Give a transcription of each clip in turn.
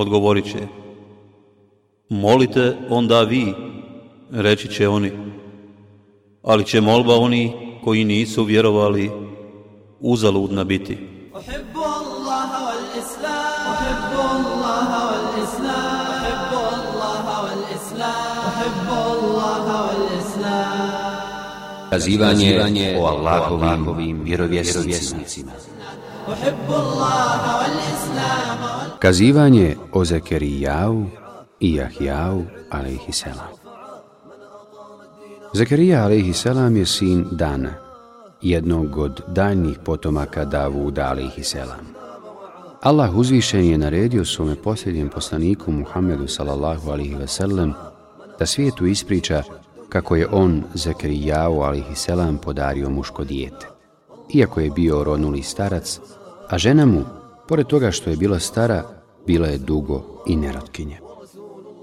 odgovorit će, molite onda vi, reći će oni, ali će molba oni koji nisu vjerovali uzaludna biti. Kazivanje o Allahovim vjerovjesnicima. Kazivanje o Zekerijavu i Jahjavu alaihi selam Zekerija alaihi selam je sin Dana, jednog od daljnih potomaka Davuda alaihi selam. Allah uzvišen je naredio svome posljednjem poslaniku Muhammedu sallallahu alaihi ve sellem da svijetu ispriča kako je on Zekerijavu alaihi selam podario muško dijete. Iako je bio ronuli starac, a žena mu, pored toga što je bila stara, bila je dugo i nerotkinje.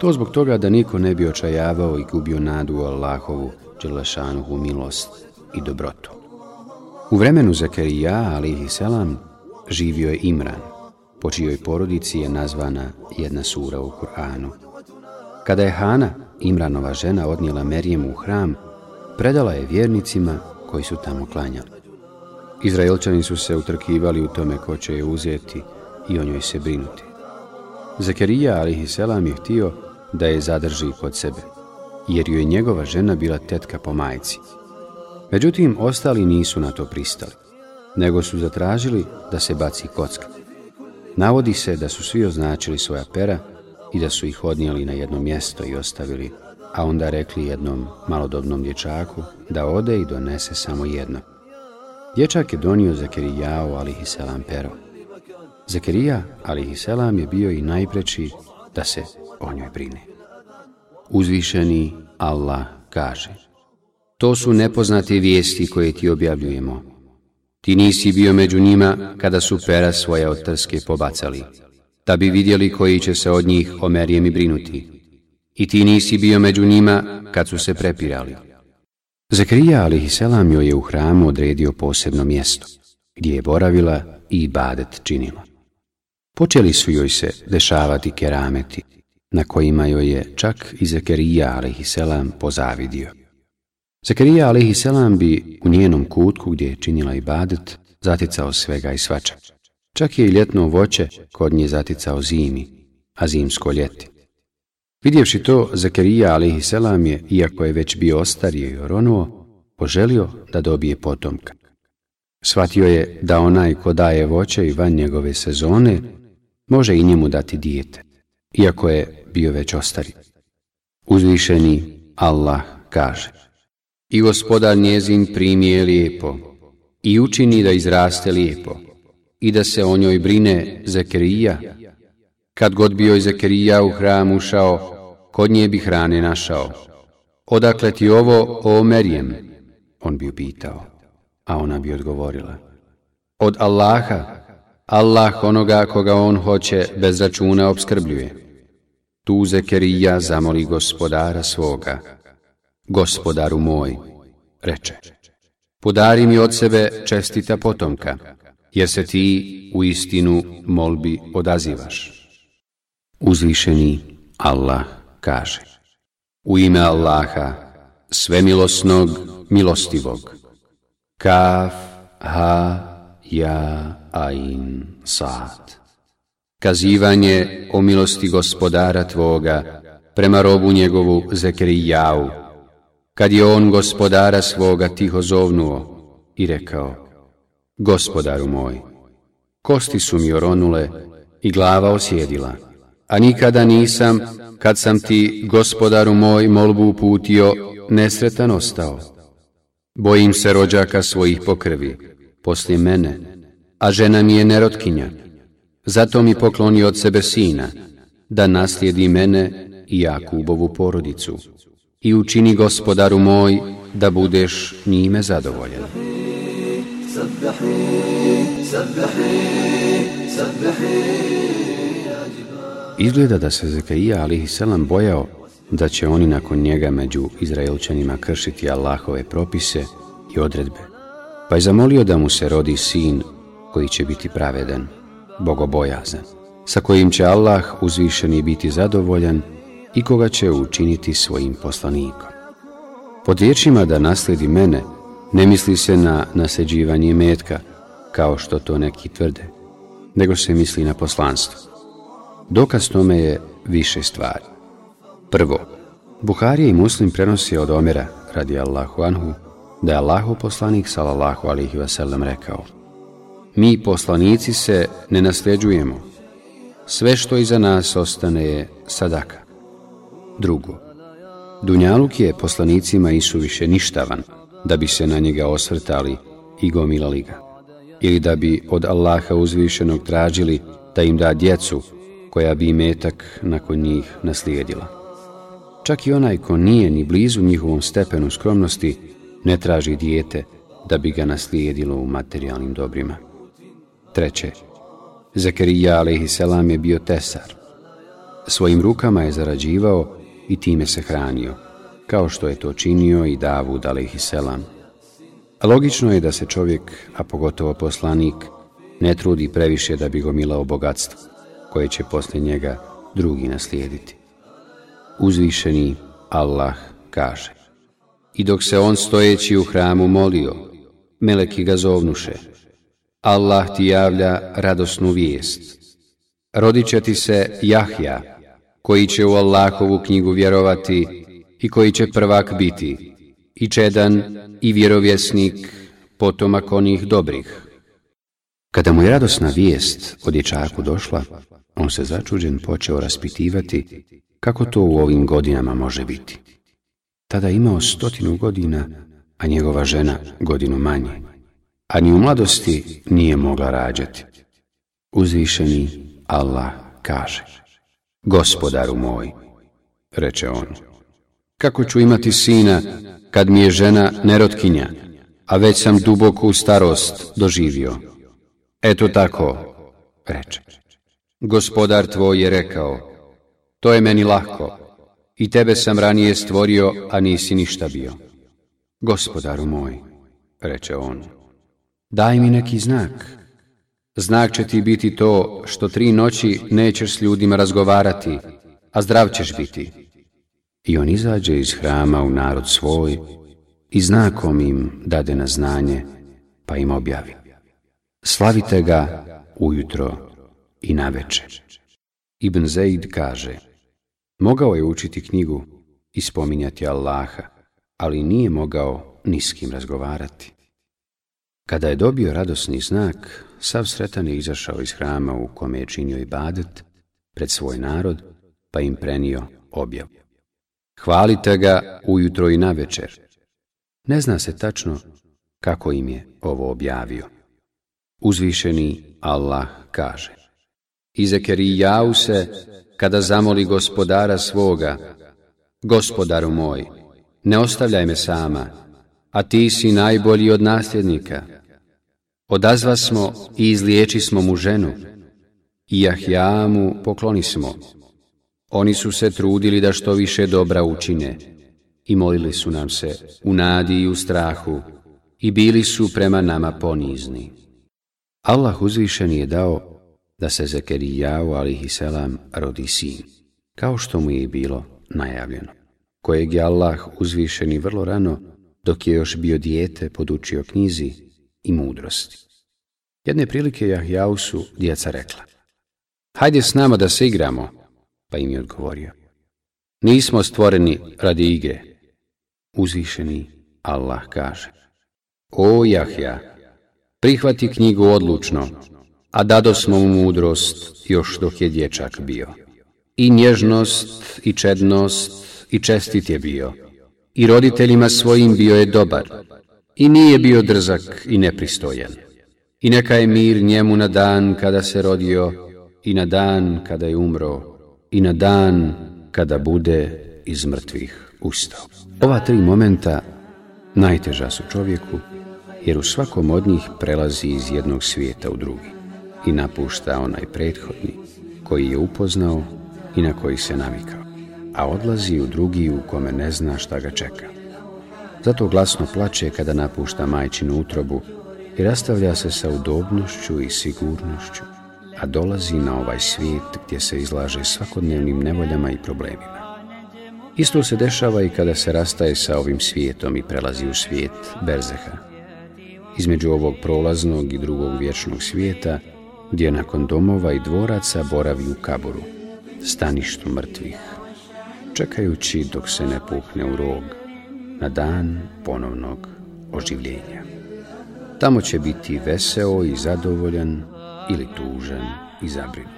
To zbog toga da niko ne bi očajavao i gubio nadu Allahovu, Đelešanovu milost i dobrotu. U vremenu Zakarija, alihi selam, živio je Imran, po čijoj porodici je nazvana jedna sura u Kur'anu. Kada je Hana, Imranova žena, odnijela Merijemu u hram, predala je vjernicima koji su tamo klanjali. Izraelčani su se utrkivali u tome ko će je uzeti i o njoj se brinuti. Zakarija a.s. je htio da je zadrži kod sebe, jer joj je njegova žena bila tetka po majici. Međutim, ostali nisu na to pristali, nego su zatražili da se baci kocka. Navodi se da su svi označili svoja pera i da su ih odnijeli na jedno mjesto i ostavili, a onda rekli jednom malodobnom dječaku da ode i donese samo jedno. Dječak je donio Zakirijao alihiselam pero. Zakirija alihiselam je bio i najpreći da se o njoj brine. Uzvišeni Allah kaže To su nepoznate vijesti koje ti objavljujemo. Ti nisi bio među njima kada su pera svoje od trske pobacali, da bi vidjeli koji će se od njih omerijem i brinuti. I ti nisi bio među njima kad su se prepirali. Zakrija a.s. joj je u hramu odredio posebno mjesto, gdje je boravila i badet činila. Počeli su joj se dešavati kerameti, na kojima joj je čak i Zakrija a.s. pozavidio. Zakrija a.s. bi u njenom kutku gdje je činila i badet zaticao svega i svača. Čak je i ljetno voće kod nje zaticao zimi, a zimsko ljeti. Vidjevši to, Zakirija a.s. je, iako je već bio ostario i oronuo, poželio da dobije potomka. Svatio je da onaj ko daje voće i van njegove sezone, može i njemu dati dijete, iako je bio već ostario. Uzvišeni Allah kaže I gospoda njezin primi je lijepo i učini da izraste lijepo i da se o njoj brine Zakirija, Kad god bio Zakirija u hram ušao, kod nje bi hrane našao. Odakle ti ovo, o Merijem? On bi upitao, a ona bi odgovorila. Od Allaha, Allah onoga koga on hoće bez računa obskrbljuje. Tu Zekerija zamoli gospodara svoga. Gospodaru moj, reče, podari mi od sebe čestita potomka, jer se ti u istinu molbi odazivaš. Uzvišeni Allah kaže U ime Allaha, svemilosnog, milostivog Kaf, ha, ja, ain, sad Kazivanje o milosti gospodara tvoga prema robu njegovu Zekrijau Kad je on gospodara svoga tiho zovnuo i rekao Gospodaru moj, kosti su mi oronule i glava osjedila a nikada nisam, kad sam ti, gospodaru moj, molbu uputio, nesretan ostao. Bojim se rođaka svojih pokrvi, poslije mene, a žena mi je nerotkinja. Zato mi pokloni od sebe sina, da naslijedi mene i Jakubovu porodicu. I učini gospodaru moj da budeš njime zadovoljen. Sabahi, sabahi, sabahi, sabahi. Izgleda da se Zekaija alihi selam bojao da će oni nakon njega među Izraelčanima kršiti Allahove propise i odredbe. Pa je zamolio da mu se rodi sin koji će biti pravedan, bogobojazan, sa kojim će Allah uzvišeni biti zadovoljan i koga će učiniti svojim poslanikom. Pod riječima da nasledi mene, ne misli se na naseđivanje metka, kao što to neki tvrde, nego se misli na poslanstvo. Dokaz tome je više stvari. Prvo, Buharije i Muslim prenosi od Omera, radi Allahu Anhu, da je Allahu poslanik, salallahu alihi vaselam, rekao Mi poslanici se ne nasljeđujemo. Sve što iza nas ostane je sadaka. Drugo, Dunjaluk je poslanicima Isu više ništavan da bi se na njega osvrtali i gomilali ga. Ili da bi od Allaha uzvišenog tražili da im da djecu koja bi metak nakon njih naslijedila. Čak i onaj ko nije ni blizu njihovom stepenu skromnosti ne traži dijete da bi ga naslijedilo u materijalnim dobrima. Treće, Zakarija a.s. je bio tesar. Svojim rukama je zarađivao i time se hranio, kao što je to činio i Davud a.s. Logično je da se čovjek, a pogotovo poslanik, ne trudi previše da bi gomilao bogatstvo koje će posle njega drugi naslijediti. Uzvišeni Allah kaže I dok se on stojeći u hramu molio, meleki ga zovnuše. Allah ti javlja radosnu vijest. Rodit će ti se Jahja, koji će u Allahovu knjigu vjerovati i koji će prvak biti, i čedan i vjerovjesnik potomak onih dobrih. Kada mu je radosna vijest o dječaku došla, On se začuđen počeo raspitivati kako to u ovim godinama može biti. Tada imao stotinu godina, a njegova žena godinu manje. A ni u mladosti nije mogla rađati. Uzvišeni Allah kaže, gospodaru moj, reče on, kako ću imati sina kad mi je žena nerotkinja, a već sam duboku starost doživio. Eto tako, reče. Gospodar tvoj je rekao, to je meni lahko, i tebe sam ranije stvorio, a nisi ništa bio. Gospodaru moj, reče on, daj mi neki znak. Znak će ti biti to što tri noći nećeš s ljudima razgovarati, a zdrav ćeš biti. I on izađe iz hrama u narod svoj i znakom im dade na znanje, pa im objavi. Slavite ga ujutro i na veče. Ibn Zaid kaže, mogao je učiti knjigu i spominjati Allaha, ali nije mogao ni s kim razgovarati. Kada je dobio radosni znak, sav sretan je izašao iz hrama u kome je činio ibadet pred svoj narod, pa im prenio objavu. Hvalite ga ujutro i na večer. Ne zna se tačno kako im je ovo objavio. Uzvišeni Allah kaže – I Zekerijau se, kada zamoli gospodara svoga, Gospodaru moj, ne ostavljaj me sama, a ti si najbolji od nasljednika. Odazva smo i izliječi smo mu ženu, i Jahjamu pokloni smo. Oni su se trudili da što više dobra učine, i molili su nam se u nadi i u strahu, i bili su prema nama ponizni. Allah uzvišen je dao da se Zekerijavu alihiselam rodi sin, kao što mu je bilo najavljeno, kojeg je Allah uzvišeni vrlo rano dok je još bio dijete podučio knjizi i mudrosti. Jedne prilike Jahjau su djeca rekla Hajde s nama da se igramo, pa im je odgovorio. Nismo stvoreni radi igre. Uzvišeni Allah kaže O Jahja, prihvati knjigu odlučno a dado smo mu mudrost još dok je dječak bio. I nježnost, i čednost, i čestit je bio, i roditeljima svojim bio je dobar, i nije bio drzak i nepristojan. I neka je mir njemu na dan kada se rodio, i na dan kada je umro, i na dan kada bude iz mrtvih ustao. Ova tri momenta najteža su čovjeku, jer u svakom od njih prelazi iz jednog svijeta u drugi i napušta onaj prethodni koji je upoznao i na koji se navikao, a odlazi u drugi u kome ne zna šta ga čeka. Zato glasno plače kada napušta majčinu utrobu i rastavlja se sa udobnošću i sigurnošću, a dolazi na ovaj svijet gdje se izlaže svakodnevnim nevoljama i problemima. Isto se dešava i kada se rastaje sa ovim svijetom i prelazi u svijet Berzeha. Između ovog prolaznog i drugog vječnog svijeta gdje nakon domova i dvoraca boravi u kaburu, staništu mrtvih, čekajući dok se ne pukne u rog, na dan ponovnog oživljenja. Tamo će biti veseo i zadovoljan ili tužen i zabrinut,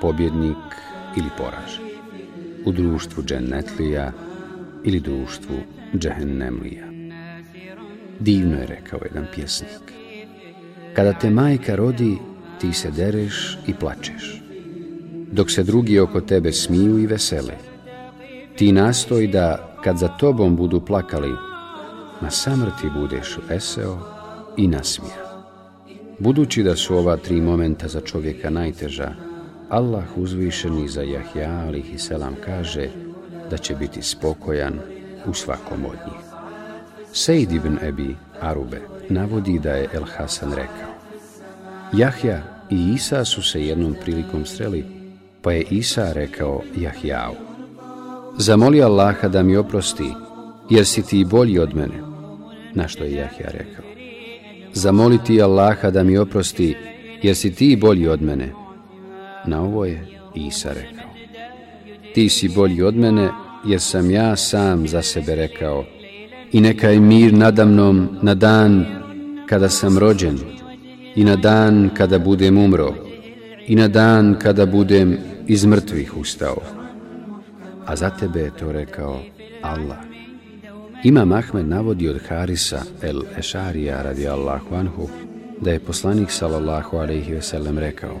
pobjednik ili poražen, u društvu džennetlija ili društvu džehennemlija. Divno je rekao jedan pjesnik. Kada te majka rodi, ti se dereš i plačeš. Dok se drugi oko tebe smiju i vesele, ti nastoji da, kad za tobom budu plakali, na samrti budeš veseo i nasmija. Budući da su ova tri momenta za čovjeka najteža, Allah uzvišeni za Jahja alih i selam kaže da će biti spokojan u svakom od njih. Sejd ibn Ebi Arube navodi da je El Hasan rekao Jahja i Isa su se jednom prilikom sreli, pa je Isa rekao Jahjavu. Zamoli Allaha da mi oprosti, jer si ti bolji od mene, na što je Jahja rekao. Zamoli ti Allaha da mi oprosti, jer si ti bolji od mene, na ovo je Isa rekao. Ti si bolji od mene, jer sam ja sam za sebe rekao, i neka je mir nadamnom na dan kada sam rođen, i na dan kada budem umro, i na dan kada budem iz mrtvih ustao. A za tebe je to rekao Allah. Imam Ahmed navodi od Harisa el Ešarija radi Allahu Anhu da je poslanik sallallahu alaihi veselem rekao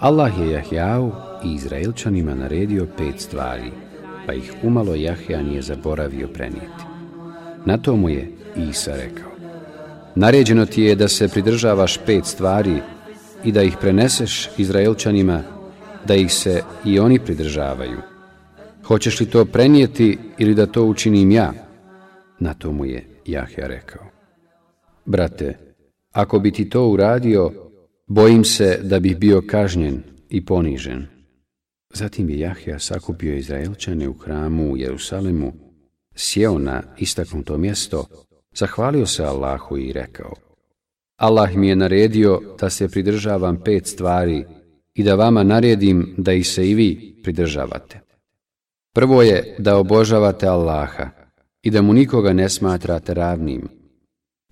Allah je Jahjau i Izraelčanima naredio pet stvari, pa ih umalo Jahja nije zaboravio prenijeti. Na to mu je Isa rekao Naređeno ti je da se pridržavaš pet stvari i da ih preneseš Izraelčanima, da ih se i oni pridržavaju. Hoćeš li to prenijeti ili da to učinim ja? Na to mu je Jahja rekao. Brate, ako bi ti to uradio, bojim se da bih bio kažnjen i ponižen. Zatim je Jahja sakupio Izraelčane u hramu u Jerusalemu, sjeo na istaknuto mjesto i Zahvalio se Allahu i rekao Allah mi je naredio da se pridržavam pet stvari i da vama naredim da ih se i vi pridržavate. Prvo je da obožavate Allaha i da mu nikoga ne smatrate ravnim.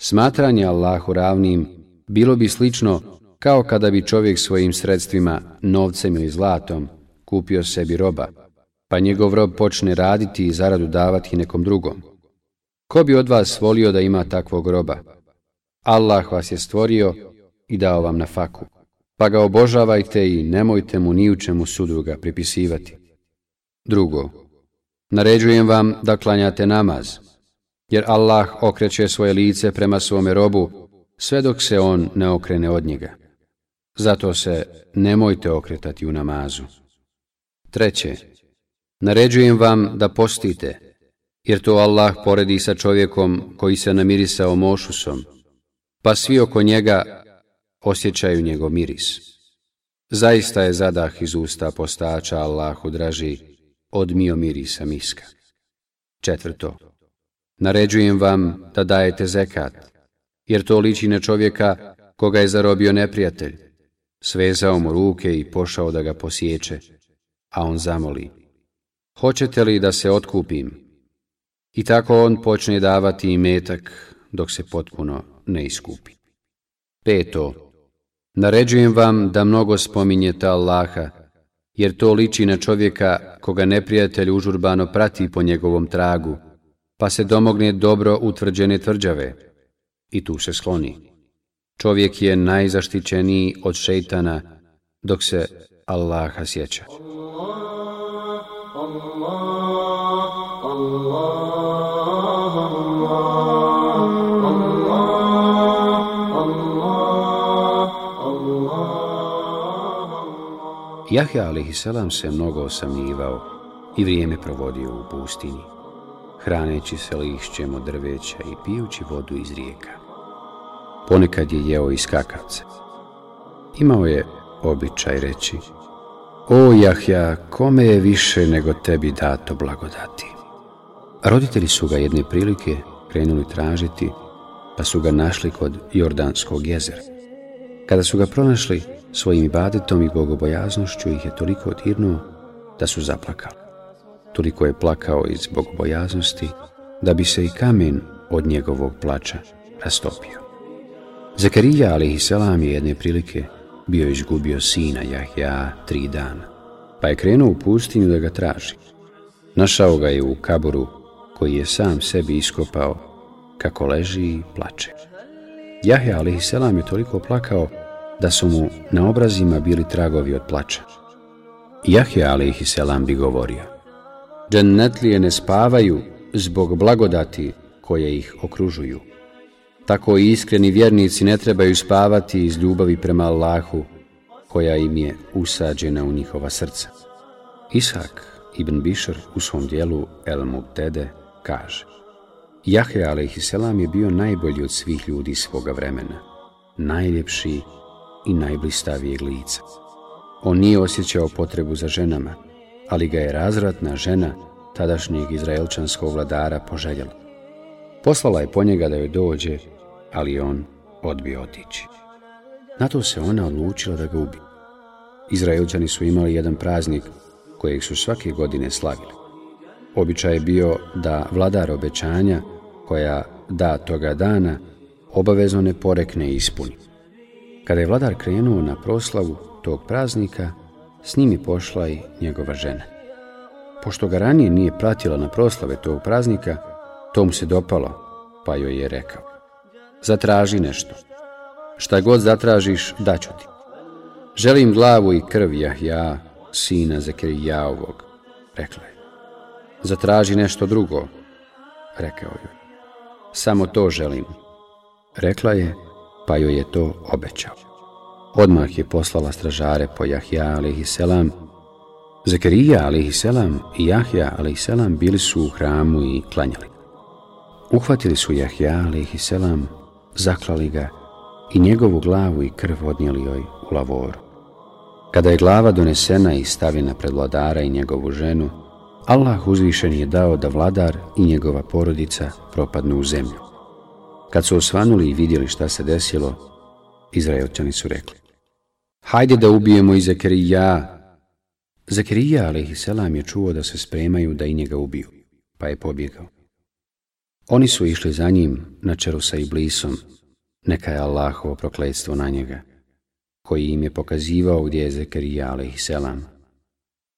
Smatranje Allahu ravnim bilo bi slično kao kada bi čovjek svojim sredstvima, novcem ili zlatom, kupio sebi roba, pa njegov rob počne raditi i zaradu davati nekom drugom. Ko bi od vas volio da ima takvog groba? Allah vas je stvorio i dao vam na faku. Pa ga obožavajte i nemojte mu ni u čemu sudruga pripisivati. Drugo, naređujem vam da klanjate namaz, jer Allah okreće svoje lice prema svome robu sve dok se on ne okrene od njega. Zato se nemojte okretati u namazu. Treće, naređujem vam da postite, jer to Allah poredi sa čovjekom koji se namirisao mošusom, pa svi oko njega osjećaju njegov miris. Zaista je zadah iz usta postača Allahu draži od mio mirisa miska. Četvrto, naređujem vam da dajete zekat, jer to liči na čovjeka koga je zarobio neprijatelj, svezao mu ruke i pošao da ga posjeće, a on zamoli, hoćete li da se otkupim? I tako on počne davati i metak dok se potpuno ne iskupi. Peto, naređujem vam da mnogo spominjete Allaha, jer to liči na čovjeka koga neprijatelj užurbano prati po njegovom tragu, pa se domogne dobro utvrđene tvrđave i tu se skloni. Čovjek je najzaštićeniji od šeitana dok se Allaha sjeća. Allah. Jahja alihiselam se mnogo osamljivao i vrijeme provodio u pustini, hraneći se lišćem od drveća i pijući vodu iz rijeka. Ponekad je jeo i skakavce. Imao je običaj reći O Jahja, kome je više nego tebi dato blagodati? Roditelji su ga jedne prilike krenuli tražiti, pa su ga našli kod Jordanskog jezera. Kada su ga pronašli, svojim ibadetom i bogobojaznošću ih je toliko odirnuo da su zaplakali. Toliko je plakao iz bogobojaznosti da bi se i kamen od njegovog plača rastopio. Zakarija alihi selam je jedne prilike bio izgubio sina Jahja tri dana, pa je krenuo u pustinju da ga traži. Našao ga je u kaburu koji je sam sebi iskopao kako leži i plače. Jahe a.s. je toliko plakao da su mu na obrazima bili tragovi od plača. Jahe a.s. bi govorio Džennetlije ne spavaju zbog blagodati koje ih okružuju. Tako iskreni vjernici ne trebaju spavati iz ljubavi prema Allahu koja im je usađena u njihova srca. Isak ibn Bišar u svom dijelu El Mubtede kaže Jahe a.s. je bio najbolji od svih ljudi svoga vremena, najljepši i najblistavijeg lica. On nije osjećao potrebu za ženama, ali ga je razvratna žena tadašnjeg izraelčanskog vladara poželjela. Poslala je po njega da joj dođe, ali on odbio otići. Na to se ona odlučila da ga ubi. Izraelčani su imali jedan praznik kojeg su svake godine slavili. Običaj je bio da vladar obećanja koja da toga dana, obavezno ne porekne i ispuni. Kada je vladar krenuo na proslavu tog praznika, s njim je pošla i njegova žena. Pošto ga ranije nije pratila na proslave tog praznika, to mu se dopalo, pa joj je rekao. Zatraži nešto. Šta god zatražiš, daću ti. Želim glavu i krv Jahja, sina Zekrijaovog, rekla je. Zatraži nešto drugo, rekao joj samo to želim. Rekla je, pa joj je to obećao. Odmah je poslala stražare po Jahja a.s. Zakarija a.s. i Jahja a.s. bili su u hramu i klanjali. Uhvatili su Jahja a.s. zaklali ga i njegovu glavu i krv odnijeli joj u lavoru. Kada je glava donesena i stavljena pred vladara i njegovu ženu, Allah uzvišen je dao da vladar i njegova porodica propadnu u zemlju. Kad su osvanuli i vidjeli šta se desilo, Izraelčani su rekli Hajde da ubijemo i Zakirija. Zakirija, a.s. je čuo da se spremaju da i njega ubiju, pa je pobjegao. Oni su išli za njim na čelu sa Iblisom, neka je Allahovo prokledstvo na njega, koji im je pokazivao gdje je Zakirija, a.s.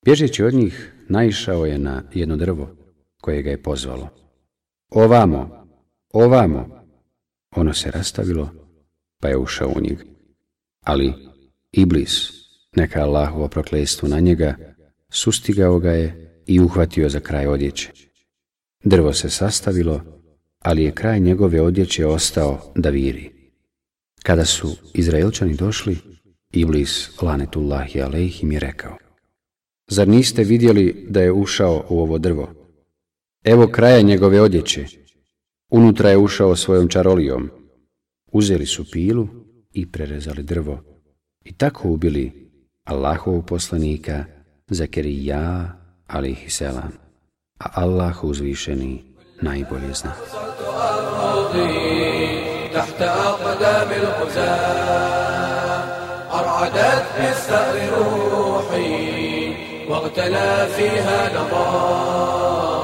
Bježeći od njih, naišao je na jedno drvo koje ga je pozvalo. Ovamo, ovamo! Ono se rastavilo, pa je ušao u njeg. Ali Iblis, neka Allahovo prokletstvo na njega, sustigao ga je i uhvatio za kraj odjeće. Drvo se sastavilo, ali je kraj njegove odjeće ostao da viri. Kada su Izraelčani došli, Iblis, lanetullahi aleyhim, je rekao Zar niste vidjeli da je ušao u ovo drvo? Evo kraja njegove odjeće. Unutra je ušao svojom čarolijom. Uzeli su pilu i prerezali drvo. I tako ubili Allahovu poslanika Zakirija alihiselam. A Allah uzvišeni najbolje zna. تحت أقدام الخزان أرعدت بالسهر روحي واغتلى فيها نظام